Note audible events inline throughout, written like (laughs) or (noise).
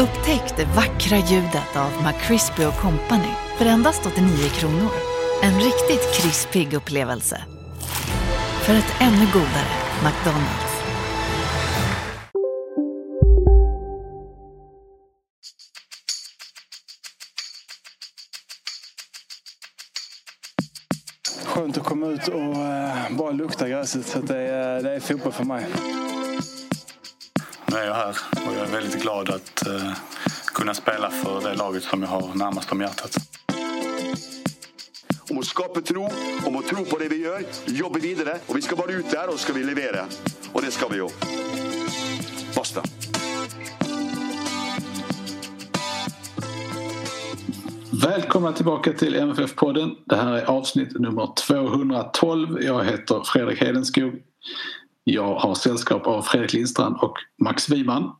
Upptäck det vackra ljudet av McCrispy Company för endast 89 kronor. En riktigt krispig upplevelse. För ett ännu godare McDonalds. Skönt att komma ut och eh, bara lukta gräset. Så det, är, det är fotboll för mig. Nu är jag här och jag är väldigt glad att eh, kunna spela för det laget som jag har närmast om hjärtat. Om å skape tro, om å tro på det vi gjør, jobbe videre. Og vi skal bare ut der, og så skal vi levere. Og det skal vi jo. Basta. Välkomna tillbaka till MFF-podden. Det här är avsnitt nummer 212. Jag heter Fredrik Hedenskog. Jag har sällskap av Fredrik Lindstrand och Max Wiman.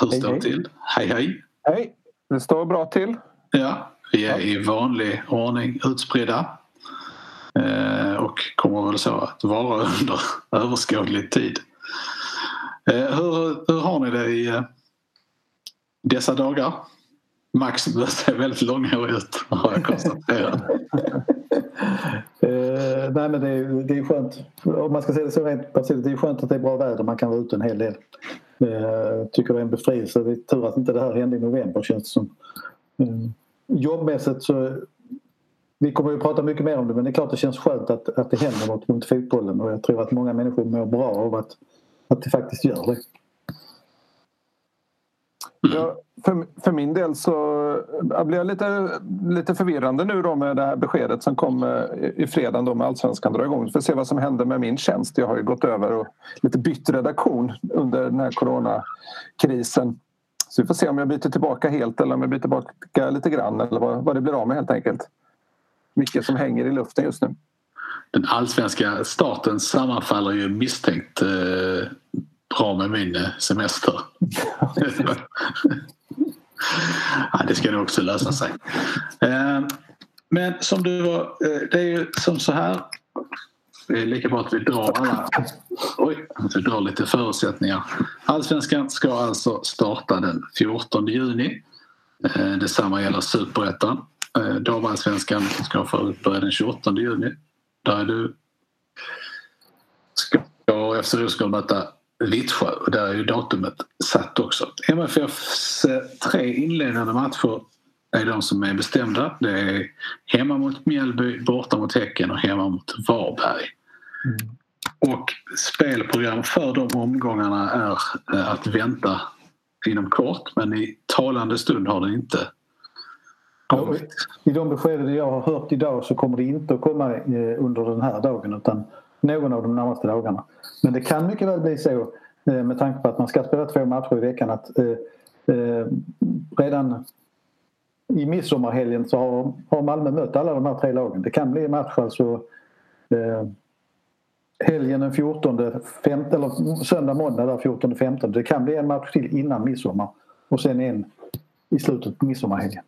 Hur Hej, står det till? Hej hej! Hej, det står bra till. Ja, vi är i vanlig ordning utspridda. Eh, och kommer väl så att vara (laughs) under överskådlig tid. Eh, hur, hur har ni det i eh, dessa dagar? Max ser väldigt långhårig ut har jag konstaterat. (laughs) (laughs) Eh, nej men det är, det är skönt. Om man ska säga det så rent personligt. Det är skönt att det är bra väder. Man kan vara ute en hel del. Eh, tycker det är en befrielse. Det är tur att inte det här hände i november känns det som. Eh, jobbmässigt så vi kommer ju prata mycket mer om det men det är klart det känns skönt att, att det händer något runt fotbollen och jag tror att många människor mår bra av att, att det faktiskt gör det. Ja, för, för min del så jag blev jag lite, lite förvirrande nu då med det här beskedet som kom i- i fredagen då med Allsvenskan drar igång. För att se vad som händer med min tjänst. Jag har ju gått över och lite bytt redaktion under den här coronakrisen. Så vi får se om jag byter tillbaka helt eller om jag byter tillbaka lite grann eller vad, vad det blir av med helt enkelt. Mycket som hänger i luften just nu. Den allsvenska starten sammanfaller ju misstänkt eh, bra med min eh, semester. (laughs) ja, det ska nog också lösa sig. Eh, men som du var, eh, det är ju som så här. Det är lika bra att vi drar alla, oj, att vi drar lite förutsättningar. Allsvenskan ska alltså starta den 14 juni. Detsamma gäller superettan. Damallsvenskan ska få börja den 28 juni. Där är du ska FC Rosengård möta Vittsjö och där är ju datumet satt också. MFFs eh, tre inledande matcher är de som är bestämda. Det är hemma mot Mjällby, borta mot Häcken och hemma mot Varberg. Och spelprogram för de omgångarna är eh, att vänta inom kort men i talande stund har det inte kommit. I de beskeden jag har hört idag så kommer det inte att komma eh, under den här dagen utan någon av de närmaste dagarna. Men det kan mycket väl bli så eh, med tanke på att man ska spela två matcher i veckan att eh, eh, redan i midsommarhelgen så har, har Malmö mött alla de här tre lagen. Det kan bli match alltså eh, helgen den 14, 15, eller söndag, måndag där 14, 15. Det kan bli en match till innan midsommar och sen en i slutet på midsommarhelgen.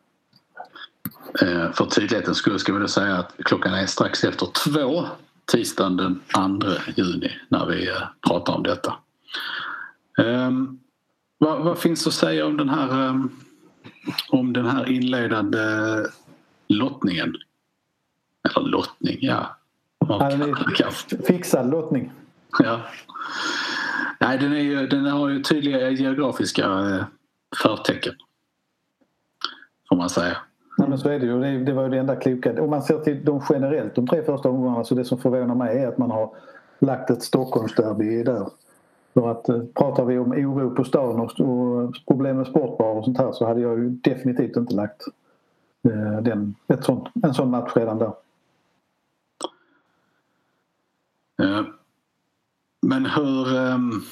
Eh, för tydlighetens skull ska vi då säga att klockan är strax efter två tisdagen den 2 juni när vi eh, pratar om detta. Ehm, vad, vad finns att säga om den här ehm, om den här inledande lottningen? Eller lottning, ja. Fixad lottning. Ja. Nej, den, är ju, den har ju tydliga geografiska eh, förtecken. Får man säga. Nej, men så är det ju. Det, det var ju det enda kloka. Om man ser till de generellt, de tre första omgångarna, så det som förvånar mig är att man har lagt ett Stockholmsderby där. För att eh, pratar vi om oro på stan och, och problem med sportbar och sånt här så hade jag ju definitivt inte lagt eh, den, ett sånt, en sån match redan där. Eh, men hur... Um,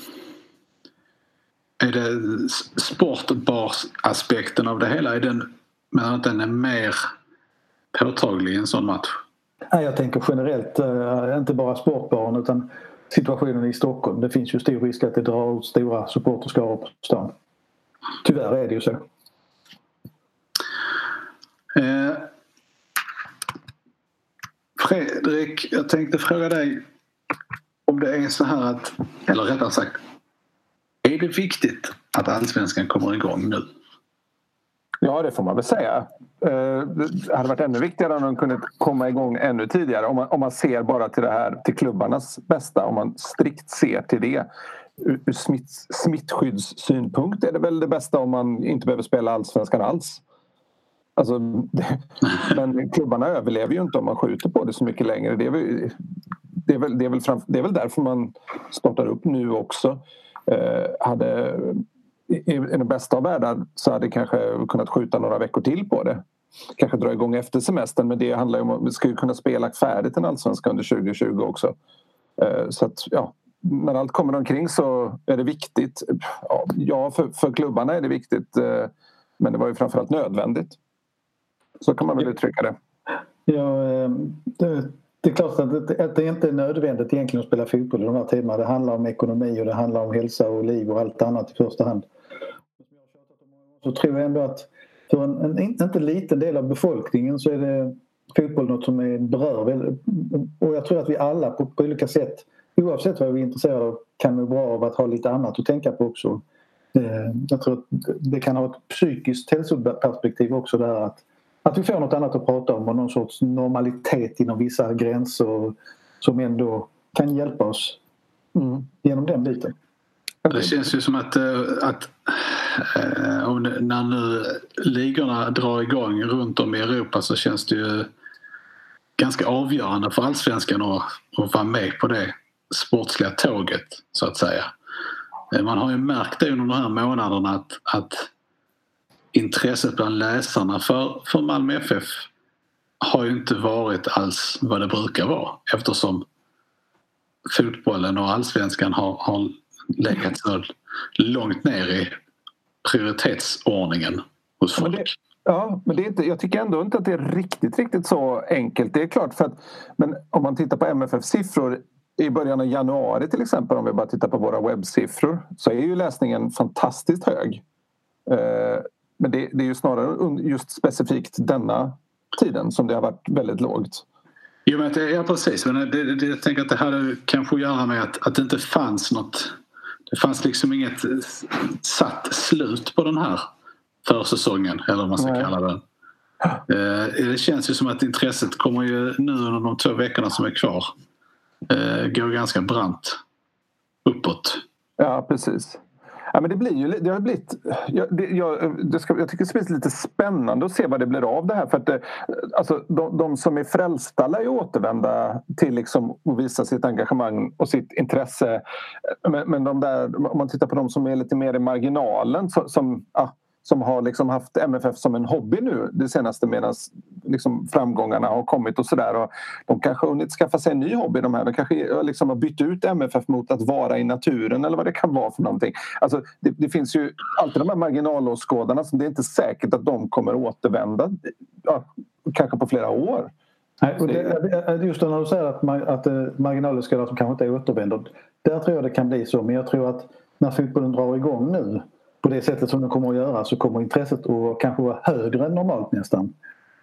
Är det sportbarsaspekten av det hela? Är den, men att den är mer påtaglig i en sån match? Nej, jag tänker generellt, eh, inte bara sportbaren utan situationen i Stockholm. Det finns ju stor risk att det drar ut stora supporterskaror på stan. Tyvärr är det ju så. Eh, Fredrik, jag tänkte fråga dig om det är så här att, eller rättare sagt, är det viktigt att allsvenskan kommer igång nu? Ja, det får man väl säga. Eh, det hade varit ännu viktigare om de kunde komma igång ännu tidigare. Om man, om man ser bara till det här, till klubbarnas bästa. Om man strikt ser till det. Ur, ur smitt, smittskyddssynpunkt är det väl det bästa om man inte behöver spela allsvenskan alls. Alltså, det, (laughs) men klubbarna överlever ju inte om man skjuter på det så mycket längre. Det är väl, det är väl, det är väl, fram, det är väl därför man startar upp nu också. Eh, hade i, den bästa av världar så hade kanske kunnat skjuta några veckor till på det. Kanske dra igång efter semestern men det handlar ju om att vi ska kunna spela färdigt en allsvenska under 2020 också. Eh, så att ja, när allt kommer omkring så är det viktigt. Ja, för, för klubbarna är det viktigt eh, men det var ju framförallt nödvändigt. Så kan man väl uttrycka det. Ja, eh, det, det är klart att det, att det inte är nödvändigt egentligen att spela fotboll i de här tiderna. Det handlar om ekonomi och det handlar om hälsa och liv och allt annat i första hand så tror jag ändå att för en, en inte liten del av befolkningen så är det fotboll något som är, berör. Och jag tror att vi alla på, på olika sätt oavsett vad vi är intresserade av kan må bra av att ha lite annat att tänka på också. Eh, jag tror att det kan ha ett psykiskt hälsoperspektiv också där att, att vi får något annat att prata om och någon sorts normalitet inom vissa gränser som ändå kan hjälpa oss mm. genom den biten. Det känns ju som att, eh, att Eh, och när nu ligorna drar igång runt om i Europa så känns det ju ganska avgörande för allsvenskan att, att vara med på det sportsliga tåget så att säga. Eh, man har ju märkt det under de här månaderna att, att intresset bland läsarna för, för Malmö FF har ju inte varit alls vad det brukar vara eftersom fotbollen och allsvenskan har, har legat så långt ner i prioritetsordningen hos folk. Men det, ja, men det är inte, jag tycker ändå inte att det är riktigt, riktigt så enkelt. Det är klart för att, men om man tittar på MFF siffror i början av januari till exempel om vi bara tittar på våra webbsiffror så är ju läsningen fantastiskt hög. Eh, men det, det är ju snarare just specifikt denna tiden som det har varit väldigt lågt. Jo, men det, ja, precis. Men det, det, jag tänker att det hade kanske att göra med att, att det inte fanns något det fanns liksom inget satt slut på den här försäsongen eller vad man ska Nej. kalla den. Eh, det känns ju som att intresset kommer ju nu under de två veckorna som är kvar eh, gå ganska brant uppåt. Ja precis. Ja, men det, blir ju, det har blivit, jag, det, jag, det ska, jag tycker det blir lite spännande att se vad det blir av det här. För att det, alltså, de, de som är frälsta lär ju återvända till liksom att visa sitt engagemang och sitt intresse. Men, men de där, om man tittar på de som är lite mer i marginalen så, som ja, som har liksom haft MFF som en hobby nu det senaste medan liksom framgångarna har kommit och sådär. De kanske har hunnit skaffa sig en ny hobby de här. De kanske eh, liksom har bytt ut MFF mot att vara i naturen eller vad det kan vara för någonting. Alltså, det, det finns ju alltid de här marginalåskådarna som det är inte säkert att de kommer återvända ja, kanske på flera år. Nej, och det, just när du säger att, att eh, marginalåskådare som kanske inte återvänder. Där tror jag det kan bli så men jag tror att när fotbollen drar igång nu på det sättet som den kommer att göra så kommer intresset att kanske vara högre än normalt nästan.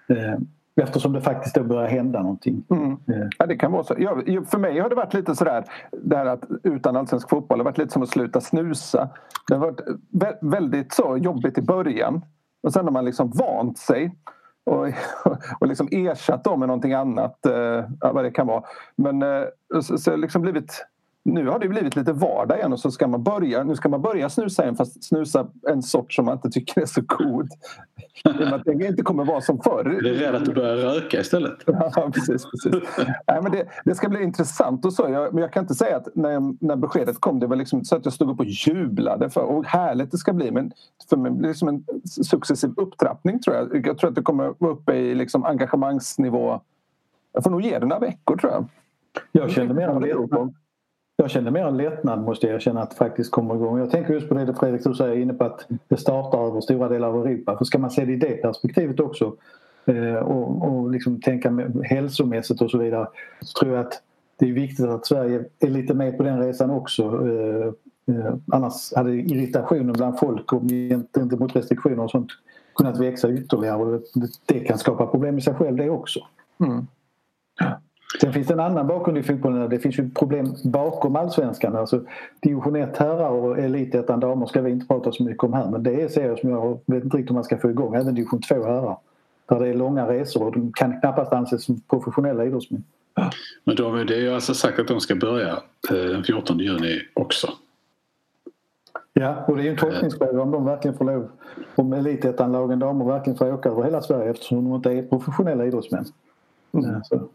Eh, eftersom det faktiskt då börjar hända någonting. Mm. Eh. Ja, det kan vara så. Ja, för mig har det varit lite sådär, det här att utan allsvensk fotboll, det har varit lite som att sluta snusa. Det har varit väldigt så jobbigt i början. Och sen har man liksom vant sig och, (laughs) och liksom ersatt dem med någonting annat, eh, vad det kan vara. Men så, så liksom blivit nu har det blivit lite vardag igen och så ska man börja, nu ska man börja snusa igen fast snusa en sort som man inte tycker är så god. att det inte kommer vara som förr. Du är rädd att du börjar röka istället? Ja, precis. precis. Nej, men det, det, ska bli intressant och så. Jag, men jag kan inte säga att när, när beskedet kom, det var liksom så att jag stod upp och jublade för och härligt det ska bli. Men för mig blir det liksom en successiv upptrappning tror jag. Jag tror att det kommer vara uppe i liksom engagemangsnivå. Jag får nog ge det några veckor tror jag. Jag känner mer än det. Jag kände mer en lättnad måste jag erkänna att faktiskt kommer igång. Jag tänker just på det Fredrik du säger inne på att det startar över stora delar av Europa. För ska man se det i det perspektivet också eh, och, och liksom tänka hälsomässigt och så vidare så tror jag att det är viktigt att Sverige är lite med på den resan också. Eh, eh, annars hade irritationen bland folk och gentemot restriktioner och sånt kunnat växa ytterligare och det kan skapa problem i sig själv det också. Mm. Sen finns det en annan bakgrund i fotbollen. Det finns ju problem bakom allsvenskan. Alltså, division 1 herrar och elitettan damer ska vi inte prata så mycket om här men det är serier som jag vet inte riktigt hur man ska få igång. Även division 2 herrar. Där det är långa resor och de kan knappast anses som professionella idrottsmän. Men då, det är ju alltså sagt att de ska börja eh, den 14 juni också. Ja, och det är ju en tolkningsfråga om de verkligen får lov. Om elitettanlagen damer verkligen får åka över hela Sverige eftersom de inte är professionella idrottsmän. Mm. Så.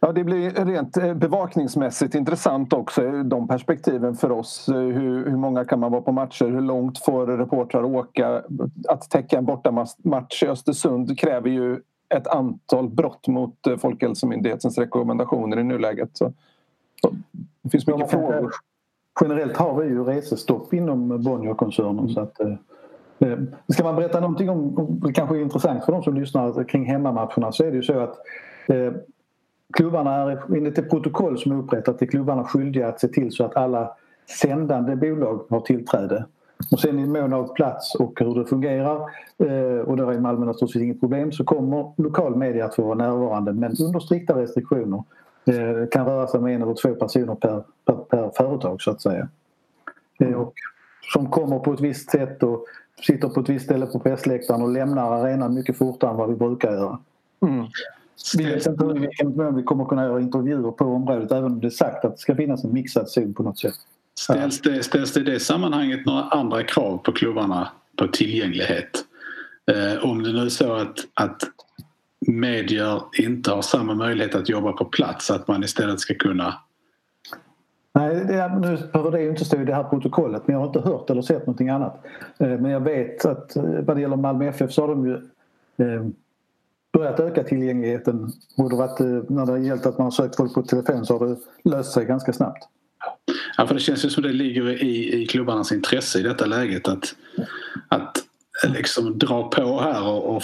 Ja, det blir rent eh, bevakningsmässigt intressant också, eh, de perspektiven för oss. Hur, hur många kan man vara på matcher? Hur långt får reportrar åka? Att täcka en bortamatch i Östersund kräver ju ett antal brott mot eh, Folkhälsomyndighetens rekommendationer i nuläget. Så, det finns mycket ja, frågor. Generellt har vi ju resestopp inom Bonnierkoncernen så att eh, Ska man berätta någonting om, det kanske är intressant för de som lyssnar kring hemmamatcherna så är det ju så att eh, klubbarna är enligt ett protokoll som är upprättat är klubbarna skyldiga att se till så att alla sändande bolag har tillträde. Och sen i mån av plats och hur det fungerar eh, och där är Malmö naturligtvis inget problem så kommer lokal media att få vara närvarande men under strikta restriktioner. Det kan röra sig om en eller två personer per, per, per företag så att säga. Eh, och som kommer på ett visst sätt och sitter på ett visst ställe på pressläktaren och lämnar arenan mycket fortare än vad vi brukar göra. Mm. Vi vet inte mån vi kommer kunna göra intervjuer på området även om det är sagt att det ska finnas en mixad zon på något sätt. Ställs det, ställs det i det sammanhanget några andra krav på klubbarna på tillgänglighet? Eh, om det nu är så att, att medier inte har samma möjlighet att jobba på plats att man istället ska kunna Nej, det nu behöver det ju inte stå i det här protokollet men jag har inte hört eller sett någonting annat. Eh, men jag vet att eh, vad det gäller Malmö FF så har de ju eh, börjat öka tillgängligheten. Både varit, när det har gällt att man har sökt folk på telefon så har det löst sig ganska snabbt. Ja, för det känns ju som det ligger i, i klubbarnas intresse i detta läget att, att liksom dra på här och, och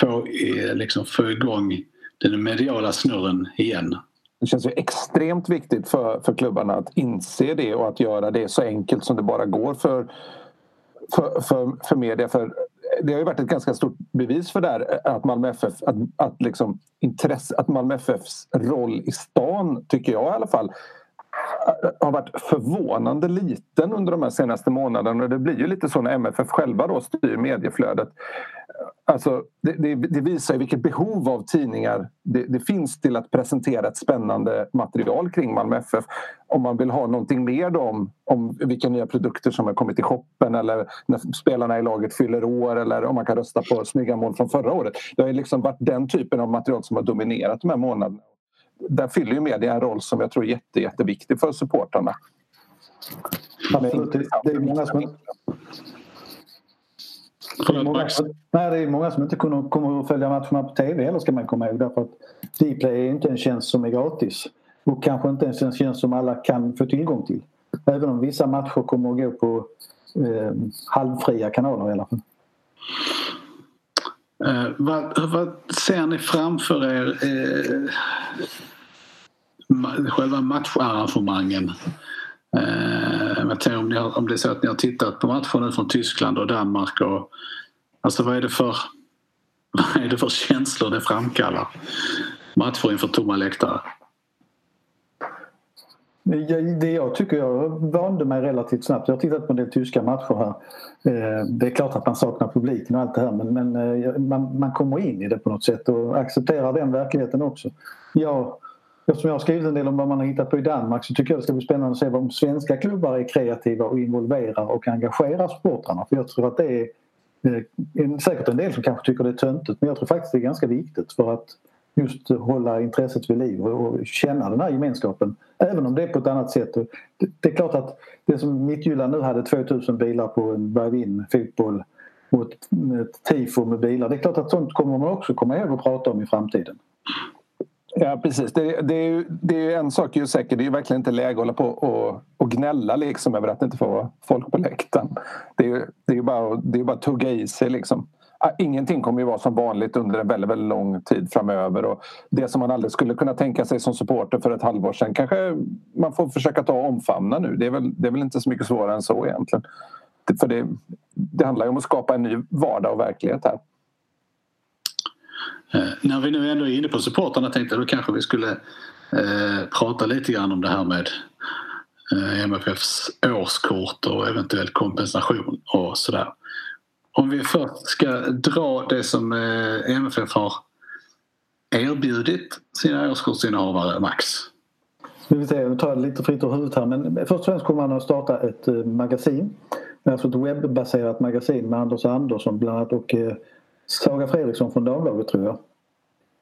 få, liksom, få igång den mediala snurren igen. Det känns ju extremt viktigt för, för klubbarna att inse det och att göra det så enkelt som det bara går för, för, för, för media. För det har ju varit ett ganska stort bevis för det här, att Malmö FF, att, att, liksom intresse, att Malmö FFs roll i stan, tycker jag i alla fall, har varit förvånande liten under de här senaste månaderna. Det blir ju lite så när MFF själva då styr medieflödet. Alltså, det, det, det visar vilket behov av tidningar det, det, finns till att presentera ett spännande material kring Malmö FF. Om man vill ha någonting mer om, om vilka nya produkter som har kommit i shoppen eller när spelarna i laget fyller år eller om man kan rösta på snygga mål från förra året. Det har liksom varit den typen av material som har dominerat de här månaderna där fyller ju media en roll som jag tror är jätte, jätteviktig för supportrarna. Absolut. Det är många som inte... Det är, många, nej, det är många som inte kommer, kommer att följa matcherna på TV heller ska man komma ihåg därför att Dplay är inte en tjänst som är gratis och kanske inte ens en tjänst som alla kan få tillgång till. Även om vissa matcher kommer att gå på eh, halvfria kanaler i alla fall. Eh, vad, vad, ser ni framför er eh, själva matcharrangemangen? Eh, jag om, ni har, om det är så att ni har tittat på matcher nu från Tyskland och Danmark och alltså vad är det för (laughs) vad är det för känslor det framkallar? Matcher inför tomma läktare. Det jag tycker jag vande mig relativt snabbt. Jag har tittat på en del tyska matcher här. Eh, det är klart att man saknar publiken och allt det här men, eh, man, man kommer in i det på något sätt och accepterar den verkligheten också. Jag, eftersom jag har skrivit en del om vad man har hittat på i Danmark så tycker jag det ska bli spännande att se om svenska klubbar är kreativa och involverar och engagerar supportrarna. För jag tror att det är eh, säkert en del som kanske tycker det är töntigt men jag tror faktiskt det är ganska viktigt för att just hålla intresset vid liv och känna den här gemenskapen. Även om det är på ett annat sätt. Det är klart att det som Mittjylland nu hade 2000 bilar på en drive-in fotboll och ett, ett tifo med bilar. Det är klart att sånt kommer man också komma ihåg och prata om i framtiden. Ja precis. Det, det, är ju, det är en sak ju säkert. Det är ju verkligen inte läge att hålla på och, och gnälla liksom över att det inte får vara folk på läktaren. Det är ju det är bara, det är bara att tugga i sig liksom. Ah, ingenting kommer ju vara som vanligt under en väldigt, väldigt lång tid framöver. Och det som man aldrig skulle kunna tänka sig som supporter för ett halvår sedan kanske man får försöka ta och omfamna nu. Det är väl, det är väl inte så mycket svårare än så egentligen. För det, det handlar ju om att skapa en ny vardag och verklighet här. Eh, när vi nu ändå är inne på supportrarna tänkte jag då kanske vi skulle eh, prata lite grann om det här med eh, MFFs årskort och eventuell kompensation och sådär. Om vi först ska dra det som eh, MFF har erbjudit sina årskortsinnehavare, Max. Nu vill säga, jag tar det lite fritt ur huvudet här men först och främst kommer man att starta ett eh, magasin. Alltså ett webbaserat magasin med Anders Andersson bland annat och eh, Saga Fredriksson från Dagbladet tror jag.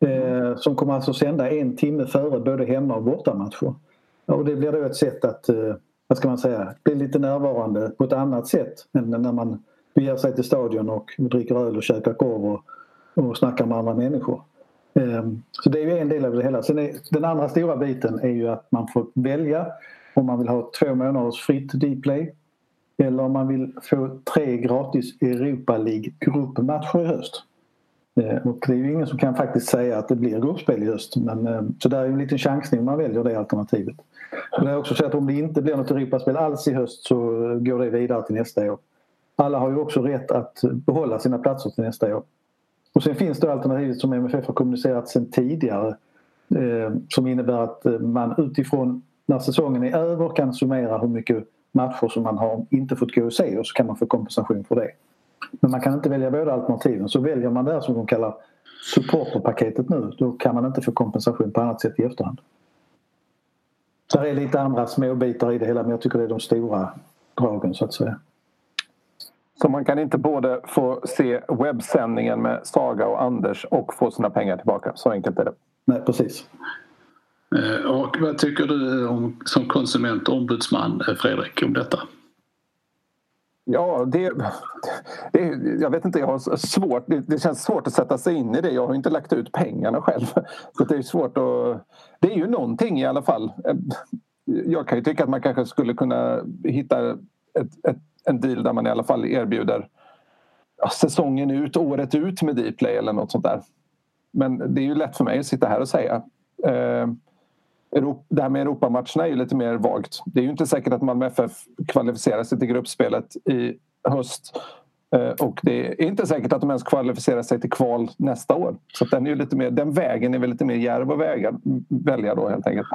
Eh, som kommer alltså sända en timme före både hemma och bortamatcher. Och det blir då ett sätt att, eh, vad ska man säga, bli lite närvarande på ett annat sätt än när man beger sig till stadion och dricker öl och käkar korv och, och snackar med andra människor. Eh, så det är ju en del av det hela. Sen är, den andra stora biten är ju att man får välja om man vill ha två månaders fritt Dplay eller om man vill få tre gratis Europa League gruppmatcher i höst. Eh, och det är ju ingen som kan faktiskt säga att det blir gruppspel i höst. Men, eh, så där är en liten chansning om man väljer det alternativet. Men jag också säga att om det inte blir något Europaspel alls i höst så eh, går det vidare till nästa år. Alla har ju också rätt att behålla sina platser till nästa år. Och sen finns det alternativet som MFF har kommunicerat sedan tidigare som innebär att man utifrån när säsongen är över kan summera hur mycket matcher som man har inte fått gå och se och så kan man få kompensation för det. Men man kan inte välja båda alternativen. Så väljer man det som de kallar supporterpaketet nu då kan man inte få kompensation på annat sätt i efterhand. Det är lite andra småbitar i det hela men jag tycker det är de stora dragen så att säga. Så man kan inte både få se webbsändningen med Saga och Anders och få sina pengar tillbaka. Så enkelt är det. Nej, precis. Eh, och vad tycker du om, som konsumentombudsman, ombudsman, eh, Fredrik, om detta? Ja, det, det, jag vet inte, jag har svårt, det, det, känns svårt att sätta sig in i det. Jag har inte lagt ut pengarna själv. (laughs) Så det är svårt att... Det är ju någonting i alla fall. Eh, jag kan ju tycka att man kanske skulle kunna hitta ett, ett en deal där man i alla fall erbjuder ja, säsongen ut, året ut med Dplay eller något sånt där. Men det är ju lätt för mig att sitta här och säga. Eh, det här med Europamatcherna är ju lite mer vagt. Det är ju inte säkert att Malmö FF kvalificerar sig till gruppspelet i höst. Eh, och det är inte säkert att de ens kvalificerar sig till kval nästa år. Så den, är ju lite mer, den vägen är väl lite mer djärv att väga, välja då helt enkelt.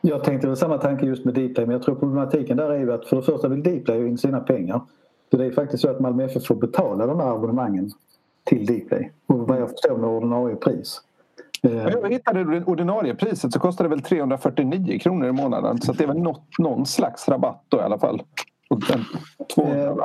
Jag tänkte väl samma tanke just med Dplay men jag tror problematiken där är ju att för det första vill Dplay in sina pengar. Så det är faktiskt så att Malmö FF får betala de här abonnemangen till Dplay. Och vad jag förstår med ordinarie pris. Jag hittade det ordinarie priset så kostar det väl 349 kronor i månaden så det är väl något, någon slags rabatt då i alla fall. Eh,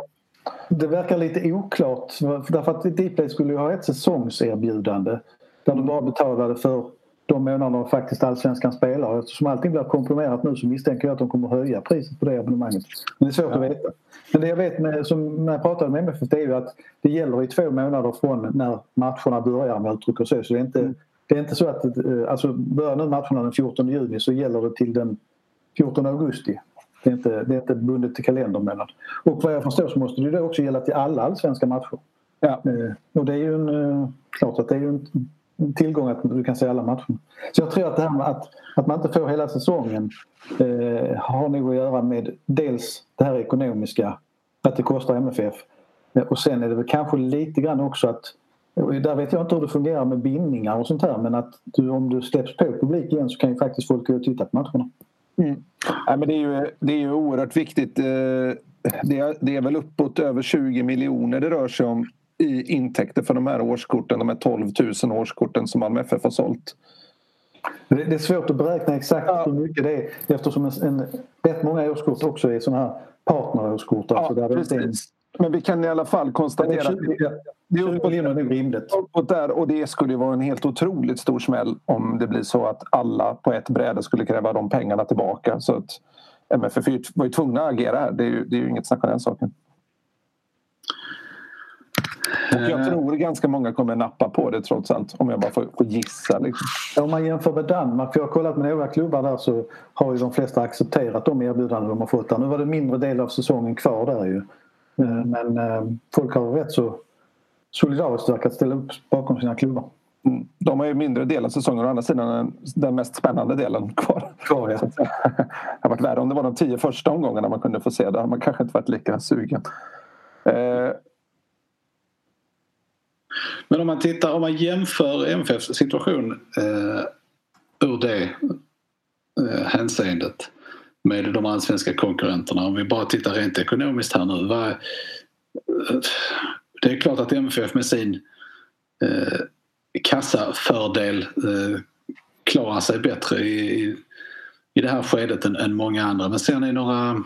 det verkar lite oklart därför att Dplay skulle ju ha ett säsongserbjudande där du bara betalade för de månaderna faktiskt allsvenskan spelar. Eftersom allting blir komprimerat nu så misstänker jag att de kommer höja priset på det abonnemanget. Men det är svårt ja. att veta. Men det jag vet med, som när jag pratade med MFF det är ju att det gäller i två månader från när matcherna börjar om jag uttrycker så. Så det är inte, mm. Det är inte så att eh, alltså börjar nu matcherna den 14 juni så gäller det till den 14 augusti. Det är inte, det är inte bundet till kalendermånad. Och vad jag förstår så måste det också gälla till alla allsvenska matcher. Ja. Eh, och det är ju en, eh, klart att det är ju en tillgång att du kan se alla matcher. Så jag tror att det här med att, att man inte får hela säsongen eh, har nog att göra med dels det här ekonomiska, att det kostar MFF. Och sen är det väl kanske lite grann också att där vet jag inte hur det fungerar med bindningar och sånt här men att du, om du släpps på publik igen så kan ju faktiskt folk gå och titta på matcherna. Mm. Ja, men det, är ju, det är ju oerhört viktigt. Eh, det är, det är väl uppåt över 20 miljoner det rör sig om i intäkter för de här årskorten, de här 12 000 årskorten som Malmö FF har sålt. Det är svårt att beräkna exakt ja. hur mycket det är eftersom en, en, rätt många årskort också är sådana här partnerårskort. Alltså ja, där precis. Men vi kan i alla fall konstatera att det är uppåt, är rimligt. uppåt där och det skulle vara en helt otroligt stor smäll om det blir så att alla på ett bräde skulle kräva de pengarna tillbaka. Så att MFF var ju tvungna att agera här. Det är ju, det är ju inget snack om den saken. Och jag eh. tror ganska många kommer nappa på det trots allt om jag bara får, får gissa. Liksom. Om man jämför med Danmark, för jag har kollat med några klubbar där så har ju de flesta accepterat de erbjudanden de har fått där. Nu var det mindre del av säsongen kvar där ju. Eh, men eh, folk har rätt så solidariskt verkat ställa upp bakom sina klubbar. Mm. De har ju mindre del av säsongen, å andra sidan den mest spännande delen kvar. kvar ja. det hade varit värre om det var de tio första omgångarna man kunde få se. Då hade man kanske inte varit lika sugen. Men om man tittar, om man jämför MFFs situation eh, ur det eh, hänseendet med de allsvenska konkurrenterna. Om vi bara tittar rent ekonomiskt här nu. Vad, det är klart att MFF med sin eh, kassafördel eh, klarar sig bättre i, i det här skedet än, än många andra. Men ser ni några...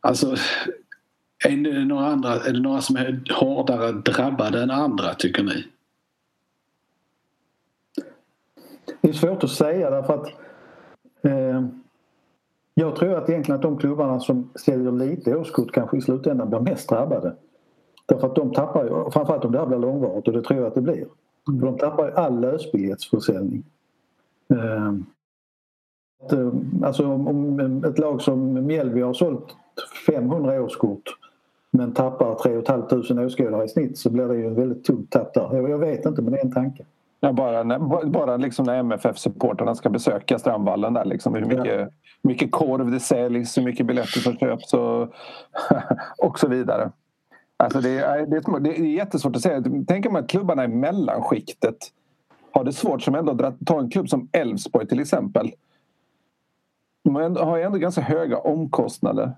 Alltså, är det, några andra, är det några som är hårdare drabbade än andra tycker ni? Det är svårt att säga därför att jag tror att egentligen att de klubbarna som säljer lite årskort kanske i slutändan blir mest drabbade. Därför att de tappar ju, framförallt om det här blir långvarigt och det tror jag att det blir. Mm. För de tappar ju all lösbiljettsförsäljning. Eh, alltså om ett lag som Mjällby har sålt 500 årskort men tappar 3 500 åskådare i snitt så blir det ju en väldigt tungt tapp där. Jag vet inte men det är en tanke. Ja, bara när, bara liksom när MFF-supporterna ska besöka Strandvallen där liksom hur mycket, ja. mycket korv det säljs, hur mycket biljetter som köps och, (laughs) och så vidare. Alltså det, är, det, är, det är jättesvårt att säga. Tänk om att klubbarna i mellanskiktet har det svårt som ändå ta en klubb som Elfsborg till exempel. De har ändå ganska höga omkostnader.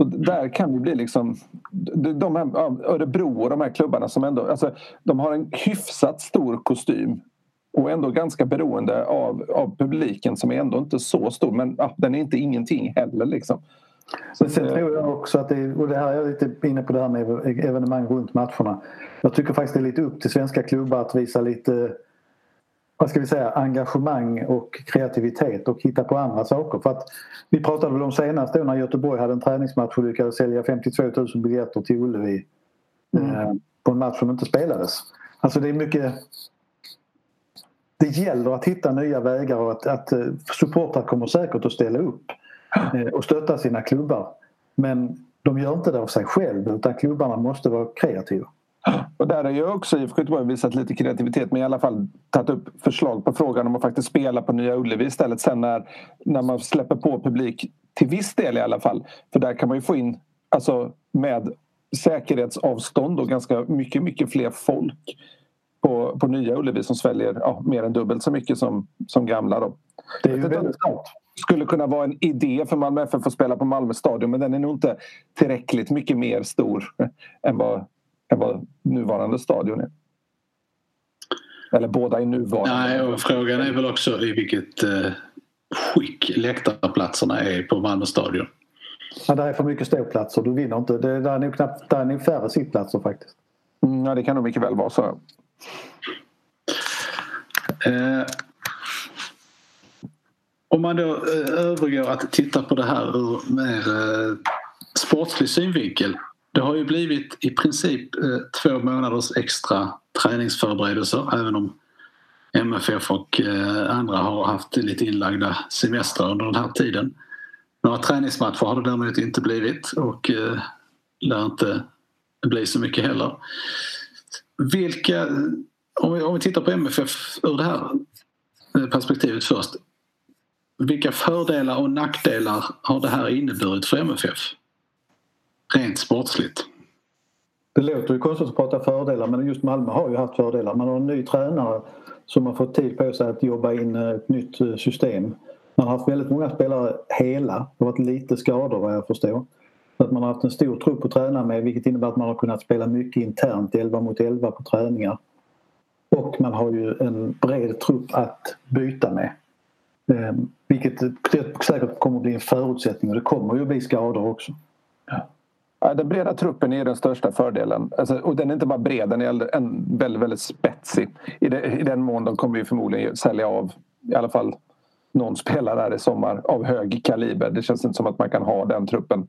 Och där kan det bli liksom... De här, Örebro och de här klubbarna som ändå... Alltså, de har en hyfsat stor kostym och ändå ganska beroende av, av publiken som är ändå inte så stor men ja, den är inte ingenting heller. Liksom. Så sen tror jag också att det, och det här är jag lite inne på det här med evenemang runt matcherna. Jag tycker faktiskt det är lite upp till svenska klubbar att visa lite vad ska vi säga, engagemang och kreativitet och hitta på andra saker. För att vi pratade väl om senast då när Göteborg hade en träningsmatch och lyckades sälja 52 000 biljetter till Ullevi mm. eh, på en match som inte spelades. Alltså det är mycket... Det gäller att hitta nya vägar och att, att eh, supportrar kommer säkert att ställa upp eh, och stötta sina klubbar. Men de gör inte det av sig själv utan klubbarna måste vara kreativa. Och där har ju också IFK Göteborg visat lite kreativitet men i alla fall tagit upp förslag på frågan om att faktiskt spela på Nya Ullevi istället sen när, när man släpper på publik till viss del i alla fall. För där kan man ju få in, alltså med säkerhetsavstånd och ganska mycket, mycket fler folk på, på Nya Ullevi som sväljer ja, mer än dubbelt så mycket som, som gamla. Då. Det är ju väldigt skulle kunna vara en idé för Malmö FF att spela på Malmö stadion men den är nog inte tillräckligt mycket mer stor än vad än vad nuvarande stadion är. Eller båda är nuvarande. Nej, och frågan är väl också i vilket eh, skick läktarplatserna är på Malmö stadion. Ja, där är för mycket ståplatser. Du vinner inte. Det, där är nog knappt, där är nog färre sittplatser faktiskt. Mm, ja, det kan nog mycket väl vara så. Eh, om man då eh, övergår att titta på det här ur mer eh, sportslig synvinkel det har ju blivit i princip eh, två månaders extra träningsförberedelser även om MFF och eh, andra har haft lite inlagda semestrar under den här tiden. Några träningsmatcher har det däremot inte blivit och eh, lär inte bli så mycket heller. Vilka, om vi, om vi tittar på MFF ur det här perspektivet först. Vilka fördelar och nackdelar har det här inneburit för MFF? Rent sportsligt. Det låter ju konstigt att prata fördelar men just Malmö har ju haft fördelar. Man har en ny tränare som har fått tid på sig att jobba in ett nytt eh, system. Man har haft väldigt många spelare hela. Det har varit lite skador vad jag förstår. Så att man har haft en stor trupp att träna med vilket innebär att man har kunnat spela mycket internt 11 mot 11 på träningar. Och man har ju en bred trupp att byta med. Eh, vilket säkert kommer att bli en förutsättning och det kommer ju att bli skador också. Ja. Den breda truppen är den största fördelen. Alltså, och den är inte bara bred, den är en väldigt, väldigt spetsig. I, det, I den mån de kommer ju förmodligen sälja av i alla fall någon spelare här i sommar av hög kaliber. Det känns inte som att man kan ha den truppen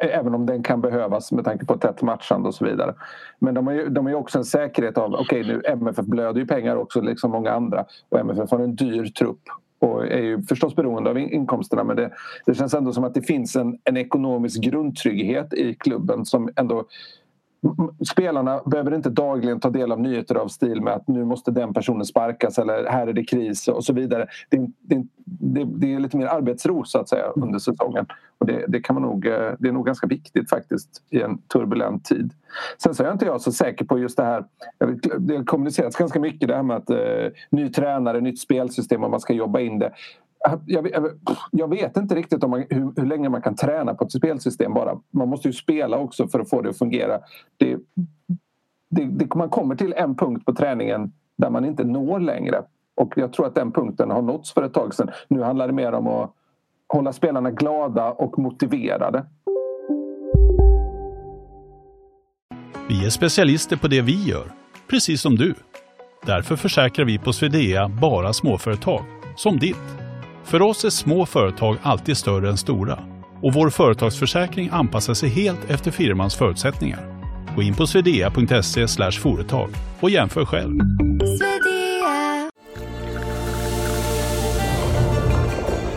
Även om den kan behövas med tanke på tätt matchande och så vidare. Men de har ju, de har ju också en säkerhet av, okej okay, nu MFF blöder ju pengar också liksom många andra och MFF har en dyr trupp och är ju förstås beroende av inkomsterna men det, det känns ändå som att det finns en, en ekonomisk grundtrygghet i klubben som ändå spelarna behöver inte dagligen ta del av nyheter av stil med att nu måste den personen sparkas eller här är det kris och så vidare. Det, det, är, det är lite mer arbetsro så att säga under säsongen. Och det, det, kan man nog, eh, det är nog ganska viktigt faktiskt i en turbulent tid. Sen så är inte jag så säker på just det här. Det har kommunicerats ganska mycket det här med att eh, ny tränare, nytt spelsystem och man ska jobba in det. Jag, jag, vet inte riktigt om man, hur, hur, länge man kan träna på ett spelsystem bara. Man måste ju spela också för att få det att fungera. Det, det, det, man kommer till en punkt på träningen där man inte når längre. Och jag tror att den punkten har nåtts för ett tag sedan. Nu handlar det mer om att hålla spelarna glada och motiverade. Vi är specialister på det vi gör, precis som du. Därför försäkrar vi på Swedea bara småföretag, som ditt. För oss är små företag alltid större än stora och vår företagsförsäkring anpassar sig helt efter firmans förutsättningar. Gå in på swedea.se företag och jämför själv.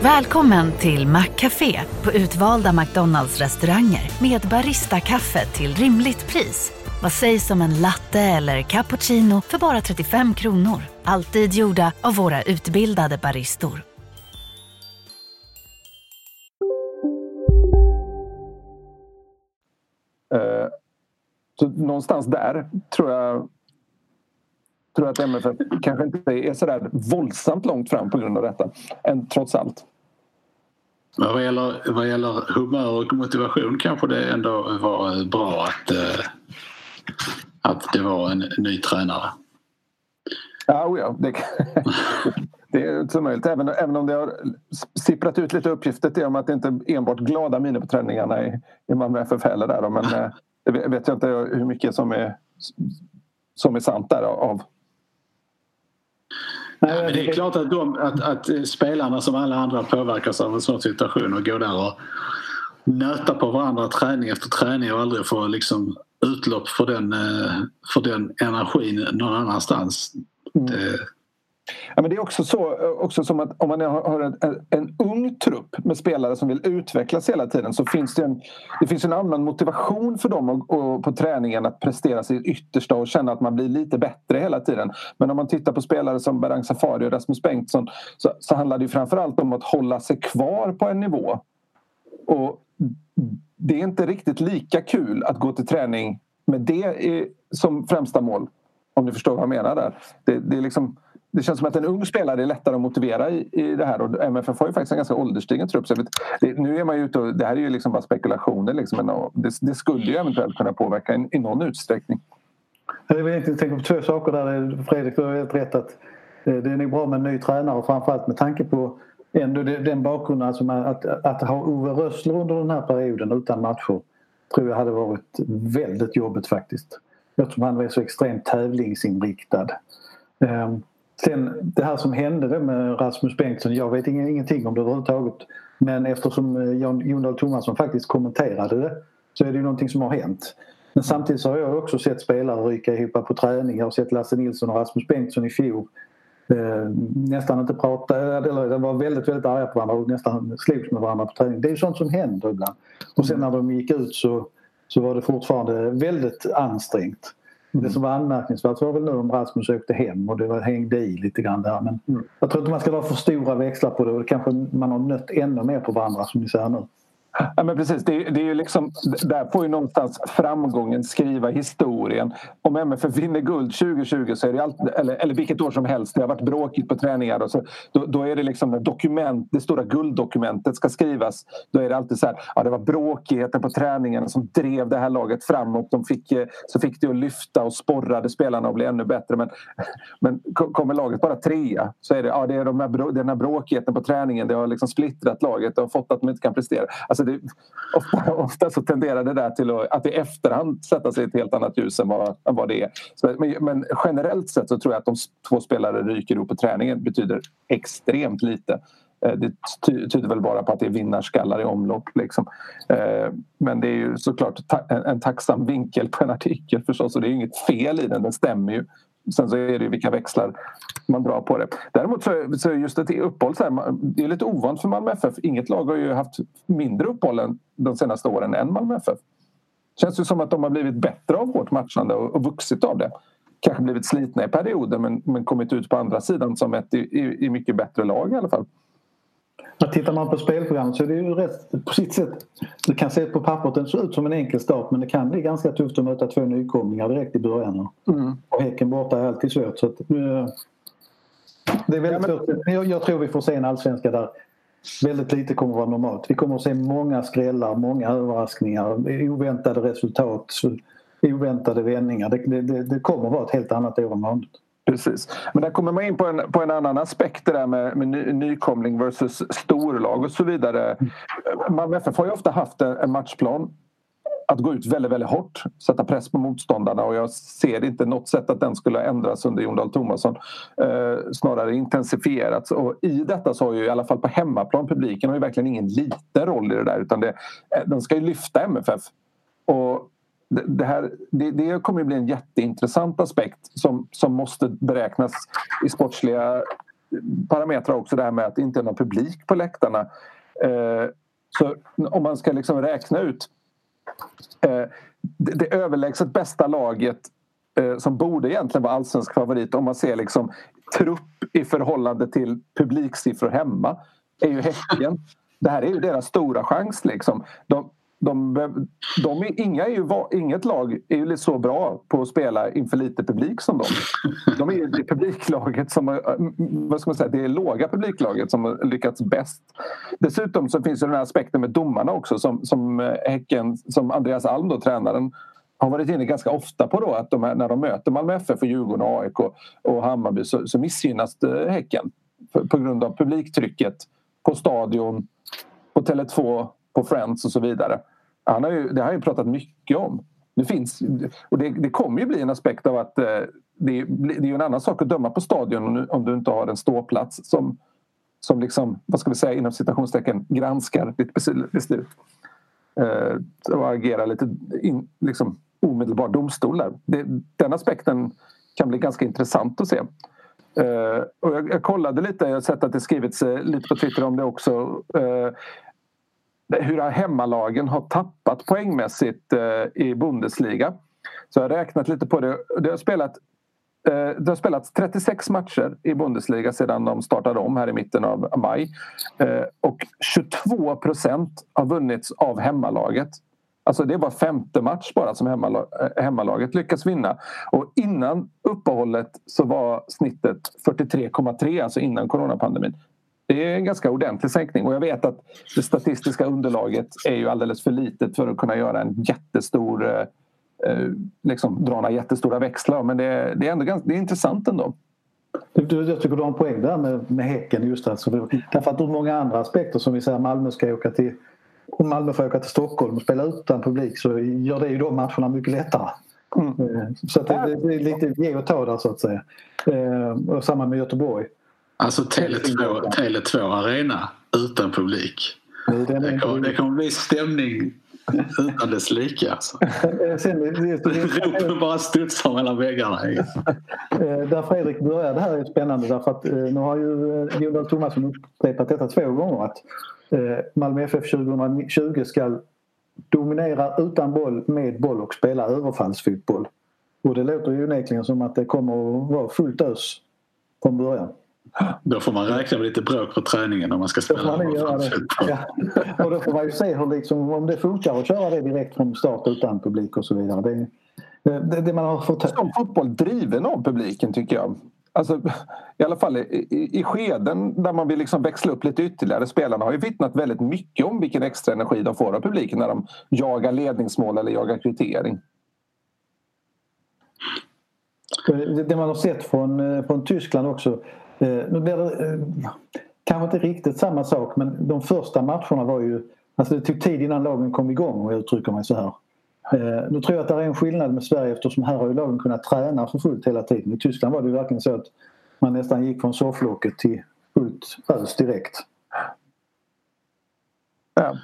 Välkommen till Maccafé på utvalda McDonalds restauranger med Baristakaffe till rimligt pris. Vad sägs om en latte eller cappuccino för bara 35 kronor? Alltid gjorda av våra utbildade baristor. Så någonstans där tror jag tror att MFF kanske inte är så där våldsamt långt fram på grund av detta. Än, trots allt. Vad gäller, vad gäller humör och motivation kanske det ändå var bra att, eh, att det var en ny tränare. Ja, oh ja det, (laughs) det är inte möjligt. Även, även om det har sipprat ut lite uppgifter om att det inte enbart glada miner på träningarna i, i Malmö FF heller. Där, men eh, det vet jag inte hur mycket som är, som är sant där av Nej, men det är klart att, de, att, att spelarna som alla andra påverkas av en sån situation och går där och nöta på varandra träning efter träning och aldrig få liksom utlopp för den, eh, för den energin någon annanstans. Mm. Det, Ja, men det är också så också som att om man har en, en, ung trupp med spelare som vill utvecklas hela tiden så finns det en, det finns en annan motivation för dem och, och på träningen att prestera sitt yttersta och känna att man blir lite bättre hela tiden. Men om man tittar på spelare som Berang Safari och Rasmus Bengtsson så, så handlar det framförallt om att hålla sig kvar på en nivå. Och det är inte riktigt lika kul att gå till träning med det som främsta mål. Om du förstår vad jag menar där. Det, det är liksom det känns som att en ung spelare är lättare att motivera i, i det här och MFF har ju faktiskt en ganska ålderstigen trupp. Så det, nu är man ju ute och, det här är ju liksom bara spekulationer liksom, men det, det skulle ju eventuellt kunna påverka i, i någon utsträckning. Jag vill egentligen tänka på två saker där. Fredrik, du har helt rätt att eh, det är nog bra med en ny tränare framförallt med tanke på ändå den bakgrunden alltså att, att ha Ove Rössler under den här perioden utan matcher tror jag hade varit väldigt jobbigt faktiskt. Eftersom han är så extremt tävlingsinriktad. Ehm, Sen det här som hände med Rasmus Bengtsson, jag vet ingenting om det överhuvudtaget. Men eftersom eh, Jon Dahl Tomasson faktiskt kommenterade det så är det ju någonting som har hänt. Men samtidigt så har jag också sett spelare ryka ihop på träning. Jag har sett Lasse Nilsson och Rasmus Bengtsson i fjol eh, nästan inte prata, eller de var väldigt, väldigt arga på varandra och nästan slogs med varandra på träning. Det är ju sånt som händer ibland. Och sen när de gick ut så, så var det fortfarande väldigt ansträngt. Det som var anmärkningsvärt var väl nu om Rasmus åkte hem och det var, hängde i lite grann där. Men mm. jag tror inte man ska vara för stora växlar på det och kanske man har nött ännu mer på varandra som ni säger nu. Ja, men precis. Det det är ju liksom, där får ju någonstans framgången skriva historien. Om MFF vinner guld 2020, så är det alltid, eller, eller vilket år som helst, det har varit bråkigt på träningar. Och så, då, då är det liksom när dokument, det stora gulddokumentet ska skrivas. Då är det alltid så här, ja, det var bråkigheten på träningen som drev det här laget framåt. De fick, så fick det att lyfta och sporrade spelarna att bli ännu bättre. Men, men kommer laget bara trea så är det, ja, det är de här, den här bråkigheten på träningen. Det har liksom splittrat laget Det har fått att de inte kan prestera. Alltså det, ofta, ofta, så tenderar det där till att, att i efterhand sätta sig i ett helt annat ljus än vad, än vad det är. Så, men, men, generellt sett så tror jag att de två spelare ryker ihop på träningen betyder extremt lite. Eh, det tyder väl bara på att det är vinnarskallar i omlopp. Liksom. Eh, men det är ju såklart en tacksam vinkel på en artikel förstås och det är inget fel i den, den stämmer ju. Sen så är det ju vilka växlar man drar på det. Däremot så, så just ett uppehåll, så här, det är lite ovant för Malmö FF. Inget lag har ju haft mindre uppehåll de senaste åren än Malmö FF. Känns ju som att de har blivit bättre av vårt matchande och, och vuxit av det. Kanske blivit slitna i perioder men, men kommit ut på andra sidan som ett i, i, i mycket bättre lag i alla fall. Ja, tittar man på spelprogrammet så är det ju rätt på sitt sätt. Det kan se på pappret den ser ut som en enkel start men det kan bli ganska tufft att möta två nykomlingar direkt i början. Mm. Och Häcken borta är alltid svårt. Så att, uh, det är väldigt ja, men... svårt. Jag, jag tror vi får se en allsvenska där väldigt lite kommer att vara normalt. Vi kommer att se många skrällar, många överraskningar, oväntade resultat, oväntade vändningar. Det, det, det kommer att vara ett helt annat år än vanligt. Precis. Men där kommer man in på en, på en annan aspekt det där med, med ny, nykomling versus storlag och så vidare. Malmö FF har ju ofta haft en matchplan att gå ut väldigt, väldigt hårt, sätta press på motståndarna och jag ser inte något sätt att den skulle ändras under Jon Dahl Tomasson. Eh, snarare intensifierats och i detta så har ju i alla fall på hemmaplan publiken har ju verkligen ingen liten roll i det där utan det, eh, den ska ju lyfta MFF. Och det, här, det, det kommer att bli en jätteintressant aspekt som, som måste beräknas i sportsliga parametrar också det här med att det inte är någon publik på läktarna. Eh, så om man ska liksom räkna ut eh, det, det överlägset bästa laget eh, som borde egentligen vara allsvensk favorit om man ser liksom trupp i förhållande till publiksiffror hemma är ju Häcken. Det här är ju deras stora chans. Liksom. De, de, de är, inga är ju, inget lag är ju så bra på att spela inför lite publik som de. De är det publiklaget som vad ska man säga, det är låga publiklaget som har lyckats bäst. Dessutom så finns det den här aspekten med domarna också som, som eh, Häcken, som Andreas Alm då, tränaren har varit inne ganska ofta på då att de här, när de möter Malmö FF och Djurgården, och AIK och Hammarby så, så missgynnas eh, Häcken på grund av publiktrycket på stadion, på Tele2 på Friends och så vidare. Han har ju, det har han ju pratat mycket om. Det, finns, och det, det kommer ju bli en aspekt av att eh, det, det är ju en annan sak att döma på stadion om du inte har en ståplats som, som liksom, vad ska vi säga inom citationstecken, granskar ditt beslut. Eh, och agerar lite in, liksom, omedelbar domstol där. Det, den aspekten kan bli ganska intressant att se. Uh, och jag, jag, kollade lite, jag har sett att det skrivits uh, lite på Twitter om det också. Uh, hur hemmalagen har tappat poängmässigt eh, i Bundesliga. Så jag har räknat lite på det. Det har, spelat, eh, det har spelats 36 matcher i Bundesliga sedan de startade om här i mitten av maj. Eh, och 22 procent har vunnits av hemmalaget. Alltså det var femte match bara som hemmalaget lyckas vinna. Och innan uppehållet så var snittet 43,3, alltså innan coronapandemin. Det är en ganska ordentlig sänkning och jag vet att det statistiska underlaget är ju alldeles för litet för att kunna göra en jättestor eh, eh liksom dra några jättestora växlar men det, det är ändå ganska, det är intressant ändå. Du, jag tycker du har en poäng där med, med Häcken just alltså. Därför att ur många andra aspekter som vi säger Malmö ska åka till om Malmö får åka till Stockholm och spela utan publik så gör det ju de matcherna mycket lättare. Mm. Eh, så det, det, är lite ge och ta där så att säga. Och samma med Göteborg. Alltså Tele2, Tele2 Arena utan publik. Det, kommer, det kommer bli stämning utan dess like. Alltså. (laughs) (laughs) Ropen bara studsar mellan väggarna. (laughs) Eh, där Fredrik började här är spännande därför att eh, nu har ju eh, Jonas Thomasson upprepat detta två gånger att Malmö FF 2020 ska dominera utan boll, med boll och spela överfallsfotboll. Och det låter ju onekligen som att det kommer att vara fullt ös från början. Då får man räkna med lite bråk på träningen om man ska spela. Man göra det. Ja. Och då får man ju se hur liksom, om det funkar att köra det direkt från start utan publik och så vidare. Det, det, det man har fått... Som fotboll driven av publiken tycker jag. Alltså, I alla fall i, i, i skeden där man vill liksom växla upp lite ytterligare. Spelarna har ju vittnat väldigt mycket om vilken extra energi de får av publiken när de jagar ledningsmål eller jagar kvittering. Det man har sett från, eh, från Tyskland också Eh, nu blir det eh, kanske inte riktigt samma sak men de första matcherna var ju... Alltså det tog tid innan lagen kom igång om jag uttrycker mig så här. Eh, nu tror jag att det är en skillnad med Sverige eftersom här har ju lagen kunnat träna för fullt hela tiden. I Tyskland var det ju verkligen så att man nästan gick från sofflocket till fullt ös direkt. Ja.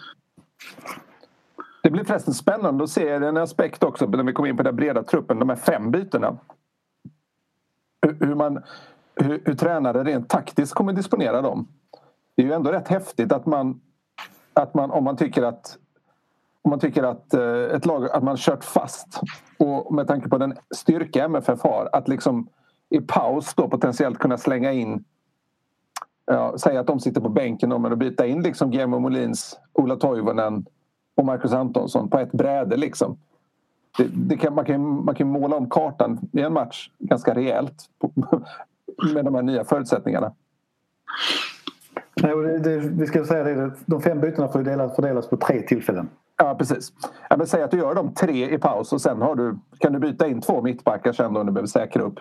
Det blir förresten spännande att se en aspekt också när vi kommer in på den breda truppen, de här fem bytena. Hur man, hur, hur tränare rent taktiskt kommer disponera dem. Det är ju ändå rätt häftigt att man, att man om man tycker att om man tycker att eh, ett lag att man kört fast och med tanke på den styrka MFF har att liksom i paus då potentiellt kunna slänga in ja, säga att de sitter på bänken och byta in liksom Guillermo Molins, Ola Toivonen och Marcus Antonsson på ett bräde liksom. Det, det kan, man, kan, man kan måla om kartan i en match ganska rejält med de här nya förutsättningarna. Nej, det, det, vi ska säga det, de fem bytena får delas, fördelas på tre tillfällen. Ja, precis. Ja, men säg att du gör de tre i paus och sen har du, kan du byta in två mittbackar sen då om du behöver säkra upp.